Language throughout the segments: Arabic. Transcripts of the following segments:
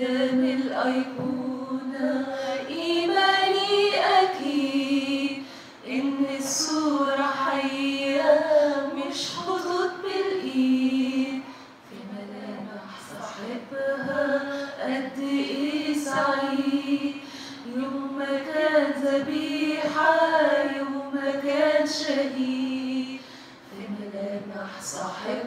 قدام الأيقونة إيماني أكيد إن الصورة حية مش خطوط بالإيد. في ملامح صاحبها قد إيه سعيد. يوم ما كان ذبيحة يوم ما كان شهيد. في ملامح صاحبها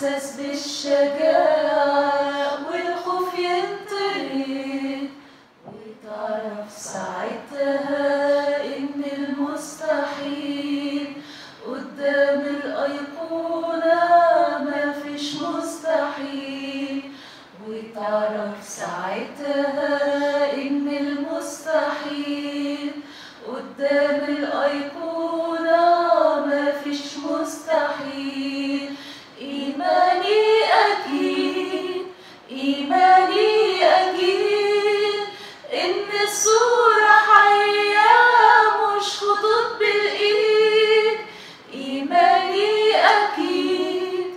إحساس بالشجاعة والخوف يطرد وتعرف ساعتها إن المستحيل. قدام الأيقونة مفيش مستحيل. وتعرف ساعتها إن المستحيل. قدام إيماني أكيد إن الصورة حية مش خطوط بالإيد إيماني أكيد.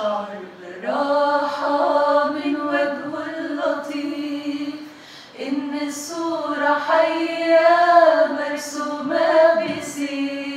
شعر الراحة من وجهه اللطيف. إن الصورة حية مرسومة بسير